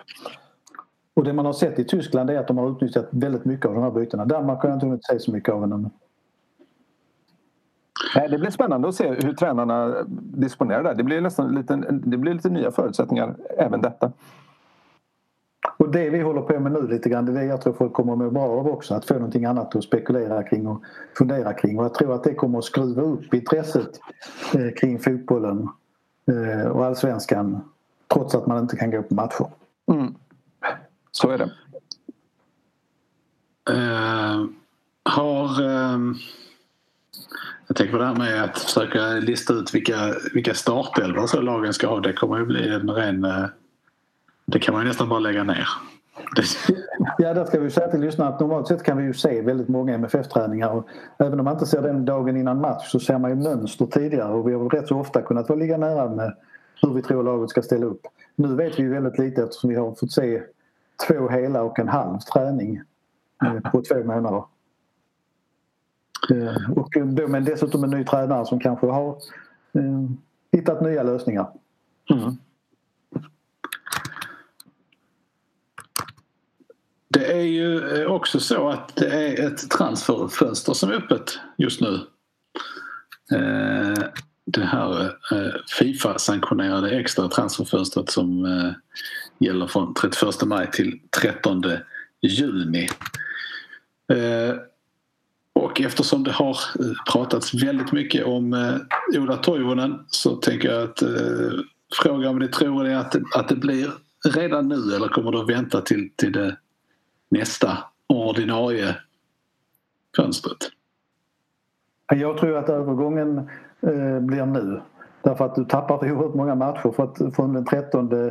Och det man har sett i Tyskland är att de har utnyttjat väldigt mycket av de här bytena. Danmark har jag inte hunnit se så mycket av ännu. Det blir spännande att se hur tränarna disponerar där. Det blir, nästan lite, det blir lite nya förutsättningar även detta. Och det vi håller på med nu lite grann, det är det jag tror folk kommer att må bra av också. Att få någonting annat att spekulera kring och fundera kring. Och jag tror att det kommer att skruva upp intresset eh, kring fotbollen eh, och allsvenskan trots att man inte kan gå på matcher. Mm. Så är det. Uh, har... Uh, jag tänker på det här med att försöka lista ut vilka, vilka startelvor lagen ska ha. Det kommer ju bli en ren... Uh, det kan man ju nästan bara lägga ner. Ja, där ska vi säga till lyssnarna att normalt sett kan vi ju se väldigt många MFF-träningar även om man inte ser den dagen innan match så ser man ju mönster tidigare och vi har rätt så ofta kunnat vara ligga nära med hur vi tror laget ska ställa upp. Nu vet vi ju väldigt lite eftersom vi har fått se två hela och en halv träning eh, på två månader. Eh, och då med dessutom en ny tränare som kanske har eh, hittat nya lösningar. Mm. Det är ju eh, också så att det är ett transferfönster som är öppet just nu. Eh, det här eh, Fifa-sanktionerade extra transferfönstret som gäller från 31 maj till 13 juni. Och eftersom det har pratats väldigt mycket om Ola Toivonen så tänker jag att fråga om ni tror att, att det blir redan nu eller kommer du att vänta till, till det nästa ordinarie fönstret? Jag tror att övergången eh, blir nu. Därför att du tappar oerhört många matcher. För att från den 13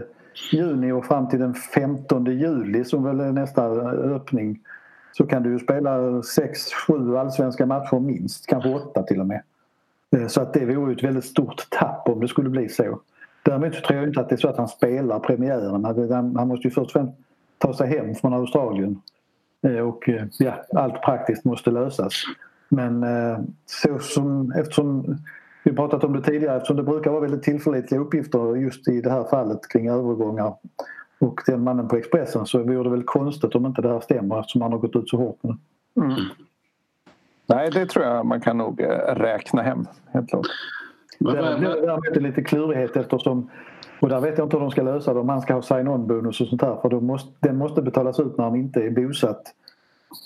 juni och fram till den 15 juli som väl är nästa eh, öppning så kan du ju spela 6-7 allsvenska matcher minst, kanske åtta till och med. Eh, så att det vore ett väldigt stort tapp om det skulle bli så. Däremot så tror jag inte att det är så att han spelar premiären. Han måste ju först och främst ta sig hem från Australien. Eh, och eh, ja, allt praktiskt måste lösas. Men så som, eftersom vi pratat om det tidigare eftersom det brukar vara väldigt tillförlitliga uppgifter just i det här fallet kring övergångar och den mannen på Expressen så vore det väl konstigt om inte det här stämmer eftersom han har gått ut så hårt det. Mm. Nej, det tror jag man kan nog eh, räkna hem, helt klart. Det är lite klurighet eftersom och där vet jag inte hur de ska lösa det om han ska ha sign-on-bonus och sånt där för då måste, den måste betalas ut när han inte är bosatt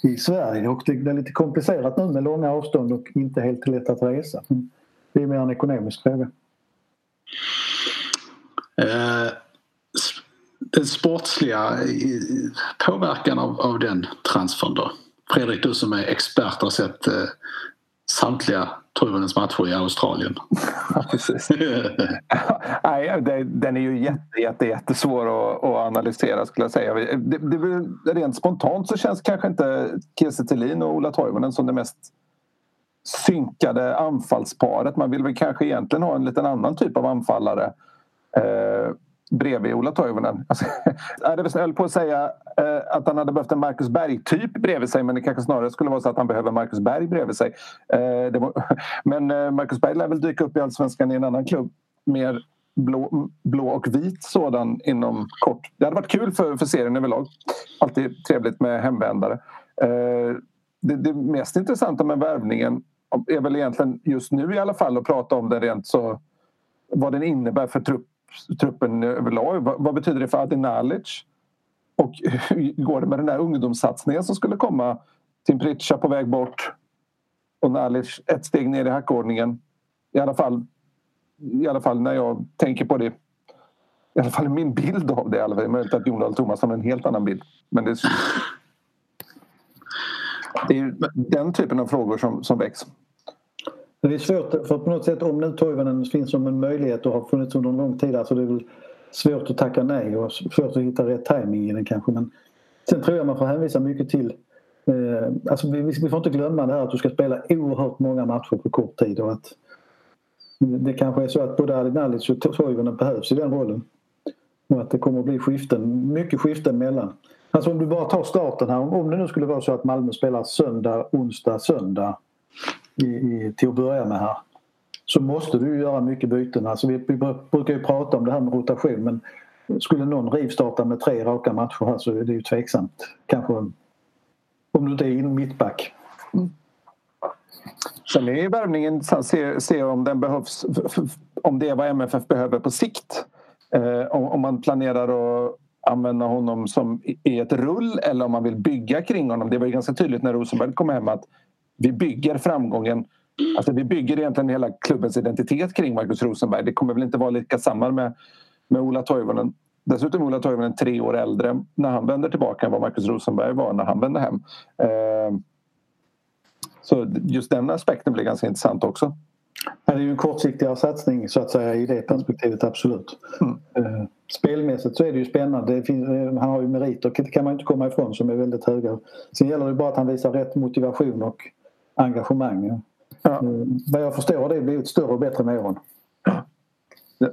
i Sverige och det är lite komplicerat nu med långa avstånd och inte helt lätt att resa. Det är mer en ekonomisk fråga. Eh, den sportsliga påverkan av, av den transfern då? Fredrik, du som är expert har sett eh, samtliga Toivonens matcher i Australien. (laughs) Ja, precis. (laughs) Nej, det, den är ju jätte, jätte, jättesvår att, att analysera skulle jag säga. Det, det, rent spontant så känns kanske inte Kiese och Ola Toivonen som det mest synkade anfallsparet. Man vill väl kanske egentligen ha en liten annan typ av anfallare eh, bredvid Ola Toivonen. Alltså, (laughs) jag höll på att säga eh, att han hade behövt en Marcus Berg-typ bredvid sig men det kanske snarare skulle vara så att han behöver Marcus Berg bredvid sig. Eh, var, (laughs) men eh, Marcus Berg lär väl dyka upp i Allsvenskan i en annan klubb. Mer blå, blå och vit sådan inom kort. Det hade varit kul för, för serien överlag. Alltid trevligt med hemvändare. Eh, det, det mest intressanta med värvningen är väl egentligen just nu i alla fall att prata om den rent så vad den innebär för trupp, truppen överlag. Vad, vad betyder det för Adi Nalic? Och hur går det med den där ungdomssatsningen som skulle komma? Tim Pritcha på väg bort och Nalic ett steg ner i hackordningen. I alla fall, i alla fall när jag tänker på det i alla fall min bild av det. Det är möjligt att Jon Dahl Tomasson har en helt annan bild. Men det, (laughs) det är den typen av frågor som, som väcks. Det är svårt, för på något sätt om nu Toivonen finns som en möjlighet och har funnits under en lång tid. Alltså det är väl svårt att tacka nej och svårt att hitta rätt timing i den kanske. Men sen tror jag man får hänvisa mycket till eh, alltså vi, vi får inte glömma det här att du ska spela oerhört många matcher på kort tid och att det kanske är så att både Alinalic och Toivonen behövs i den rollen. Och att det kommer att bli skiften, mycket skiften mellan. Alltså om du bara tar starten här. Om det nu skulle vara så att Malmö spelar söndag, onsdag, söndag i, i, till att börja med här. Så måste du göra mycket byten. Alltså vi, vi brukar ju prata om det här med rotation men skulle någon rivstarta med tre raka matcher här så är det ju tveksamt. Kanske om du inte är mittback. Mm. Sen är värvningen, se, se om den behövs, om det är vad MFF behöver på sikt. Eh, om, om, man planerar att använda honom som i ett rull eller om man vill bygga kring honom. Det var ju ganska tydligt när Rosenberg kom hem att vi bygger framgången Alltså vi bygger egentligen hela klubbens identitet kring Markus Rosenberg. Det kommer väl inte vara lika samma med, med Ola Toivonen. Dessutom är Ola Toivonen tre år äldre när han vänder tillbaka än vad Markus Rosenberg var när han vände hem. Eh, så just den aspekten blir ganska intressant också. Det är ju en kortsiktigare satsning så att säga i det perspektivet, absolut. Mm. Eh, spelmässigt så är det ju spännande. Det finns, eh, han har ju meriter, det kan man inte komma ifrån, som är väldigt höga. Sen gäller det bara att han visar rätt motivation och engagemang. Ja. Eh, vad jag förstår har det blivit större och bättre med åren. Ja,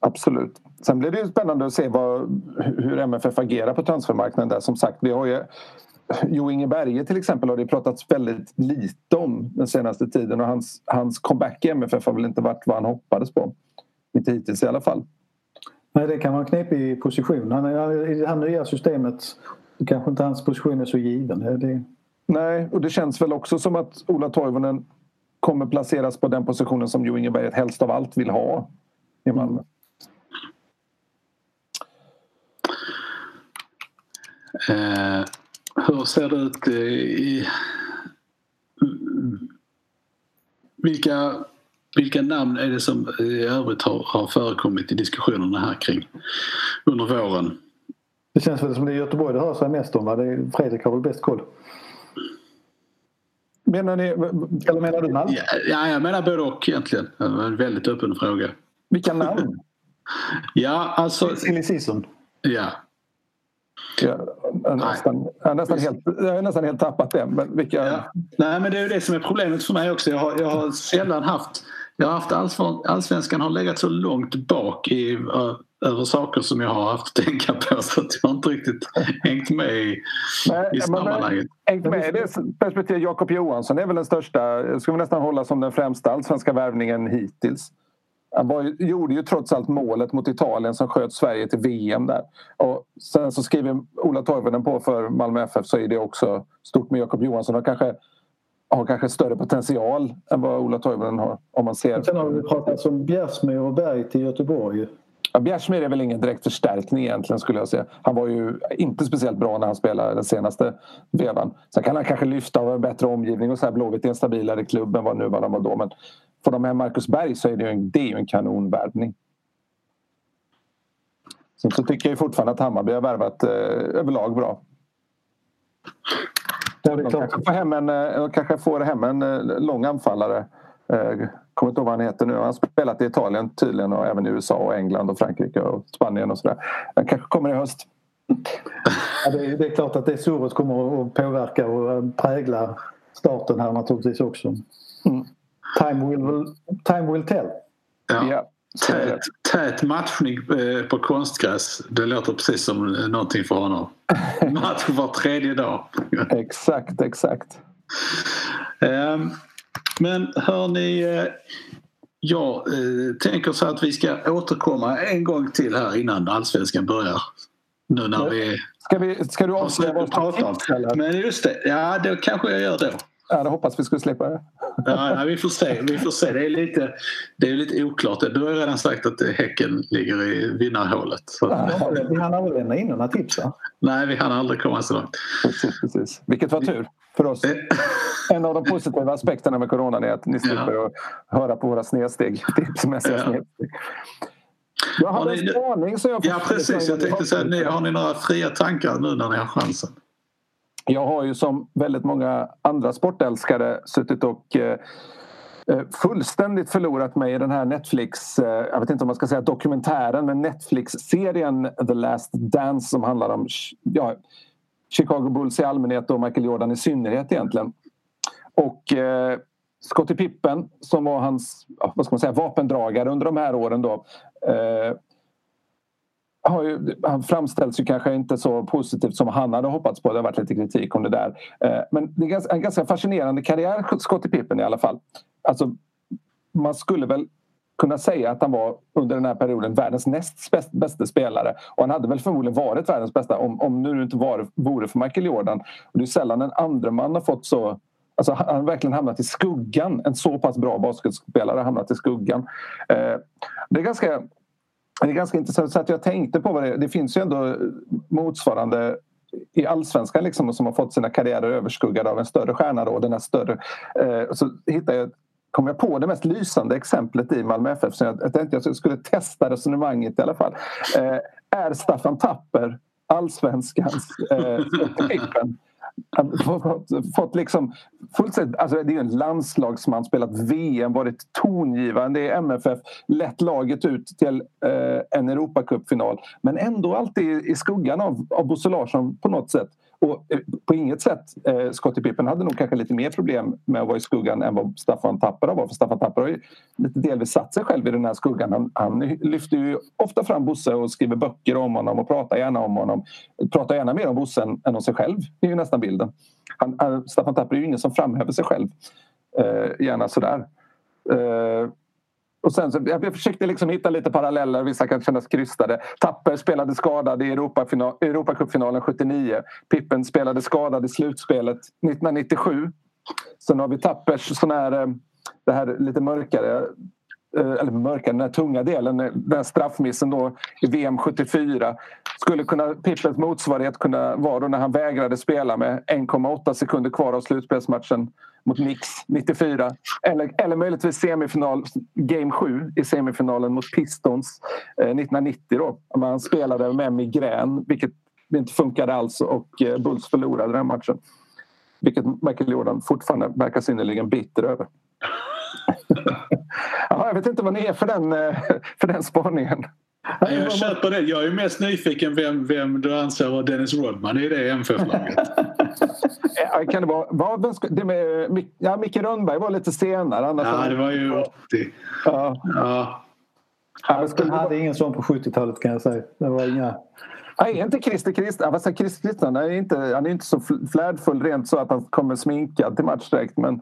absolut. Sen blir det ju spännande att se vad, hur MFF agerar på transfermarknaden där. Som sagt, vi har ju Jo Inge Berge till exempel har det pratats väldigt lite om den senaste tiden och hans, hans comeback i MFF har väl inte varit vad han hoppades på. Inte hittills i alla fall. Nej, det kan vara en knepig position. Han, I det här nya systemet kanske inte hans position är så given. Det... Nej, och det känns väl också som att Ola Toivonen kommer placeras på den positionen som Jo Inge Berge helst av allt vill ha i Malmö. Mm. Eh, hur ser det ut i... Vilka, vilka namn är det som i övrigt har, har förekommit i diskussionerna här kring under våren? Det känns väl som det är Göteborg det hör sig mest om. Va? Det är, Fredrik har väl bäst koll. Menar ni, eller menar du Malmö? Ja, jag menar både och egentligen. Det var en väldigt öppen fråga. Vilka namn? (laughs) ja, alltså... Silly season. Ja, jag har nästan, jag nästan, helt, jag har nästan helt tappat det. Men vilka... Ja. Nej men det är ju det som är problemet för mig också. Jag har, jag har sällan haft... Jag har haft allsvenskan har legat så långt bak i, över saker som jag har haft att tänka på (laughs) så att jag har inte riktigt hängt med i, Nej, i sammanhanget. Hängt med i det perspektivet. Jakob Johansson är väl den största, jag skulle nästan hålla som den främsta allsvenska värvningen hittills. Han var, gjorde ju trots allt målet mot Italien som sköt Sverige till VM där. Och sen så skriver Ola Toivonen på för Malmö FF så är det också stort med Jakob Johansson. Han kanske har kanske större potential än vad Ola Toivonen har. Om man ser. Sen har vi pratat om Bjärsmyr och Berg till Göteborg. Ja, Bjärsmyr är väl ingen direkt förstärkning egentligen skulle jag säga. Han var ju inte speciellt bra när han spelade den senaste vevan. Sen kan han kanske lyfta av en bättre omgivning och så här Blåvitt är en stabilare klubb än vad nu var de var då. Men får de med Marcus Berg så är det ju en, det är ju en kanonvärvning. Sen så tycker jag fortfarande att Hammarby har värvat eh, överlag bra. Ja, de, kanske får hem en, eh, de kanske får hem en eh, lång anfallare. Eh, kommer inte ihåg vad han heter nu. Han har spelat i Italien tydligen och även i USA och England och Frankrike och Spanien och sådär. Han kanske kommer i höst. Ja, det, är, det, är klart att det surret kommer att påverka och prägla starten här naturligtvis också. Mm. Time will, time will tell. Ja. ja. Tät, tät matchning eh, på konstgräs. Det låter precis som någonting för honom. (laughs) Match var tredje dag. exakt, exakt. Ehm, men hörni, eh, jag eh, tänker så att vi ska återkomma en gång till här innan allsvenskan börjar. Nu när vi... Ska, vi, ska du avslöja vad prata om? Men just det, ja det kanske jag gör då. Ja, det hoppas vi skulle slippa det. Ja, vi får se. Vi får se. Det, är lite, det är lite oklart. Du har redan sagt att Häcken ligger i vinnarhålet. Så. Ja, vi hann aldrig lämna in några tips va? Nej, vi hann aldrig komma så långt. Precis, precis. Vilket var tur för oss. (laughs) En av de positiva aspekterna med coronan är att ni slipper ja. att höra på våra snedsteg. (laughs) Tipsmässiga ja. snedsteg. Jag har, har en spaning som jag Ja precis, jag tänkte säga, har ni några fria tankar nu när ni har chansen? Jag har ju som väldigt många andra sportälskare suttit och eh, eh, fullständigt förlorat mig i den här Netflix, eh, jag vet inte om man ska säga dokumentären, men Netflix-serien The Last Dance som handlar om ja, Chicago Bulls i allmänhet och Michael Jordan i synnerhet egentligen. Och eh, Scottie Pippen som var hans vad ska man säga, vapendragare under de här åren då eh, har ju, han framställs ju kanske inte så positivt som han hade hoppats på. Det har varit lite kritik om det där. Eh, men det är en ganska fascinerande karriär, Scottie Pippen i alla fall. Alltså, man skulle väl kunna säga att han var under den här perioden världens näst bästa spelare. Och han hade väl förmodligen varit världens bästa om, om nu inte var, vore för Michael Jordan. Och det är sällan en andra man har fått så Alltså han har verkligen hamnat i skuggan. En så pass bra basketspelare har hamnat i skuggan. Eh, det är ganska det är ganska intressant. Så att jag tänkte på vad det Det finns ju ändå motsvarande i allsvenskan liksom, som har fått sina karriärer överskuggade av en större stjärna. Då, den här större, eh, så hittade jag, kom jag på det mest lysande exemplet i Malmö FF. Så jag, jag tänkte att jag skulle testa resonemanget i alla fall. Eh, är Staffan Tapper allsvenskans eh, (laughs) fått, fått liksom fullständigt, alltså det är en landslagsman, spelat VM, varit tongivande i MFF, lett laget ut till eh, en Europacupfinal men ändå alltid i skuggan av, av Bosse Larsson på något sätt. Och eh, på inget sätt, eh, Scottie Pippen hade nog kanske lite mer problem med att vara i skuggan än vad Staffan Tapper var. För Staffan Tapper har ju lite delvis satt sig själv i den här skuggan. Han, han lyfter ju ofta fram Bosse och skriver böcker om honom och pratar gärna om honom. Pratar gärna mer om Bosse än, än om sig själv, det är ju nästan bilden. Han, han, Staffan Tapper är ju ingen som framhäver sig själv eh, gärna sådär. Eh, och sen så, jag försökte liksom hitta lite paralleller, vissa kan kännas krystade. Tapper spelade skadad i Europacupfinalen 79. Pippen spelade skadad i slutspelet 1997. Sen har vi Tappers sån här, eh, det här lite mörkare eh, eller mörkare, den här tunga delen, den här straffmissen då i VM 74. Skulle kunna, Pippens motsvarighet kunna vara då när han vägrade spela med 1,8 sekunder kvar av slutspelsmatchen mot Nix 94. Eller, eller möjligtvis semifinal, game 7 i semifinalen mot Pistons eh, 1990. Då. Man spelade med migrän, vilket inte funkade alls och eh, Bulls förlorade den matchen. Vilket Michael Jordan fortfarande verkar synnerligen bitter över. (laughs) ja, jag vet inte vad ni är för den, eh, för den spaningen. Jag köper det. Jag är mest nyfiken vem, vem du anser var Dennis Rodman i det MFF-laget. kan det vara, var, det med, ja, Micke Rönnberg var lite senare. Annars ja, det var ju 80. Ja. ja. Han, han hade ingen sån på 70-talet kan jag säga. Det var inga... Nej, inte Christer. Fast Christer Kristian är inte, han är inte så flärdfull rent så att han kommer sminkad till match direkt. Men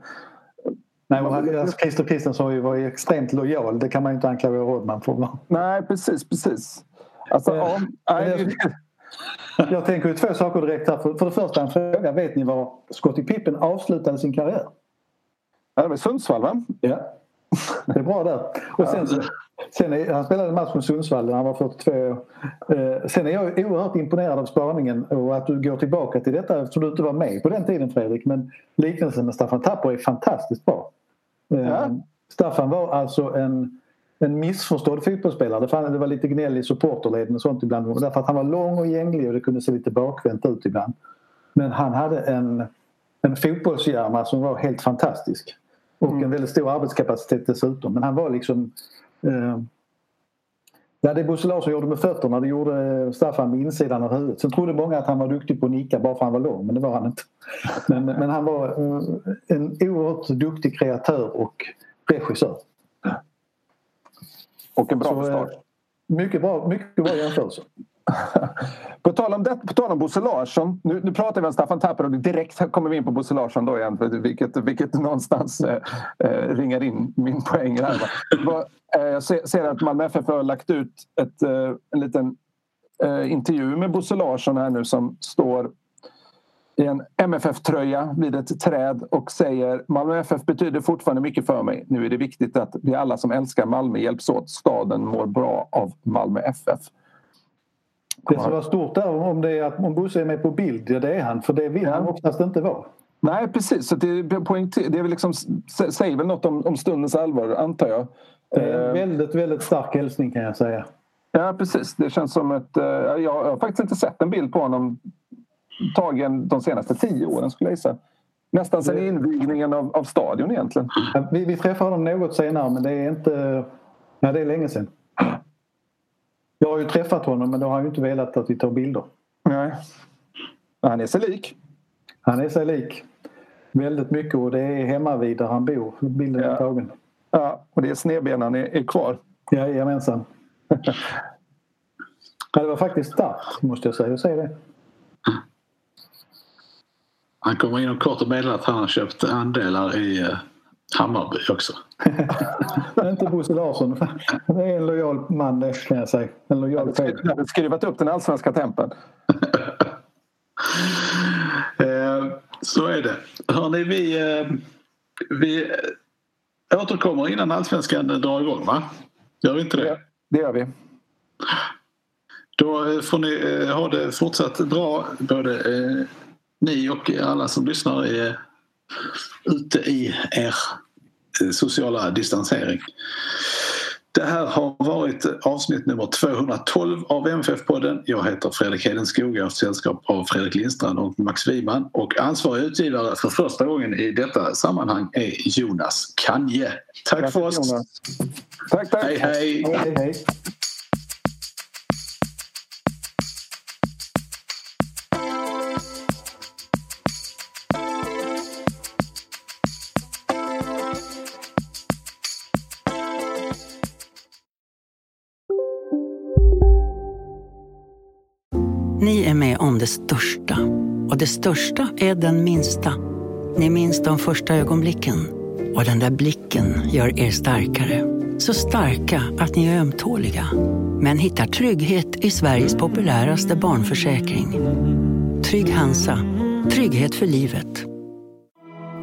Nej, och alltså, Christer Kristiansson var ju extremt lojal. Det kan man ju inte anklaga Rodman för. Nej, precis, precis. Alltså, eh, ja, jag, jag tänker ju två saker direkt här. För, för det första en fråga. Vet ni var Scottie Pippen avslutade sin karriär? Ja, det var Sundsvall va? Ja. Det är bra där. Och sen, sen är, han spelade en match med Sundsvall när han var 42 år. Eh, sen är jag oerhört imponerad av spaningen och att du går tillbaka till detta eftersom du inte var med på den tiden Fredrik. Men liknelsen med Staffan Tapper är fantastiskt bra. Eh, ja. Staffan var alltså en, en missförstådd fotbollsspelare. Det var lite gnäll i supporterleden och sånt ibland. Därför att han var lång och gänglig och det kunde se lite bakvänt ut ibland. Men han hade en, en fotbollshjärna som var helt fantastisk. Och mm. en väldigt stor arbetskapacitet dessutom. Men han var liksom... Eh, Ja, det Bosse Larsson gjorde med fötterna det gjorde Staffan med insidan av huvudet. Sen trodde många att han var duktig på att nicka bara för att han var lång, men det var han inte. (laughs) Men, men han var eh, en oerhört duktig kreatör och regissör. Och en bra Så, start. Eh, mycket bra, mycket bra jämförelse på, tal om det, på tal om Bosse Larsson, nu, nu pratar vi om Staffan Tapper och direkt kommer vi in på Bosse Larsson då igen, vilket, vilket någonstans eh, eh, ringar in min poäng här. Eh, jag ser, att Malmö FF har lagt ut ett, eh, en liten eh, intervju med Bosse Larsson här nu som står i en MFF-tröja vid ett träd och säger Malmö FF betyder fortfarande mycket för mig. Nu är det viktigt att vi alla som älskar Malmö hjälps åt. Staden mår bra av Malmö FF. Det som var stort där om, det är att om Bosse är med på bild, ja det är han. För det vill han oftast inte vara. Nej precis, så det, poängter, det är väl liksom, säger väl något om, om stundens allvar antar jag. Det är en väldigt, väldigt stark hälsning kan jag säga. Ja precis, det känns som ett... Eh, jag har faktiskt inte sett en bild på honom tagen de senaste tio åren skulle jag gissa. Nästan sen invigningen av, av stadion egentligen. Vi, vi träffade honom något senare men det är inte... Ja, det är länge sedan. Jag har ju träffat honom men då har han ju inte velat att vi tar bilder. Nej. Han är sig lik. Han är sig lik. Väldigt mycket och det är hemma vid där han bor. Bilden är Ja. tagen. Ja, och det är snedbenan är, är kvar. Jajamensan. (laughs) ja, det var faktiskt starkt måste jag säga. Jag säger det. Han kommer inom kort och meddelar att han har köpt andelar i eh, Hammarby också. (laughs) Inte Bosse Larsson. Det är en lojal man det kan jag säga. En lojal. Jag hade skruvat upp den allsvenska tempen. (laughs) Eh, så är det. Hörrni, vi, eh, vi eh, återkommer innan allsvenskan drar igång va? Gör vi inte det? Det gör vi. Då får ni eh, ha det fortsatt bra både eh, ni och alla som lyssnar är ute i er sociala distansering. Det här har varit avsnitt nummer 212 av MFF-podden. Jag heter Fredrik Hedenskog. Jag har sällskap av Fredrik Lindstrand och Max Wiman. Och ansvarig utgivare för första gången i detta sammanhang är Jonas Kanje. Tack för oss. Jonas. Tack, tack. Hej, hej. Hej, hej. Det största. Och det största är den minsta. Ni minns de första ögonblicken. Och den där blicken gör er starkare. Så starka att ni är ömtåliga. Men hittar trygghet i Sveriges populäraste barnförsäkring. Trygg Hansa. Trygghet för livet.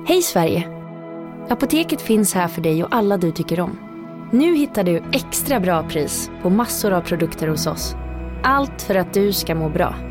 Hej Sverige! Apoteket finns här för dig och alla du tycker om. Nu hittar du extra bra pris på massor av produkter hos oss. Allt för att du ska må bra.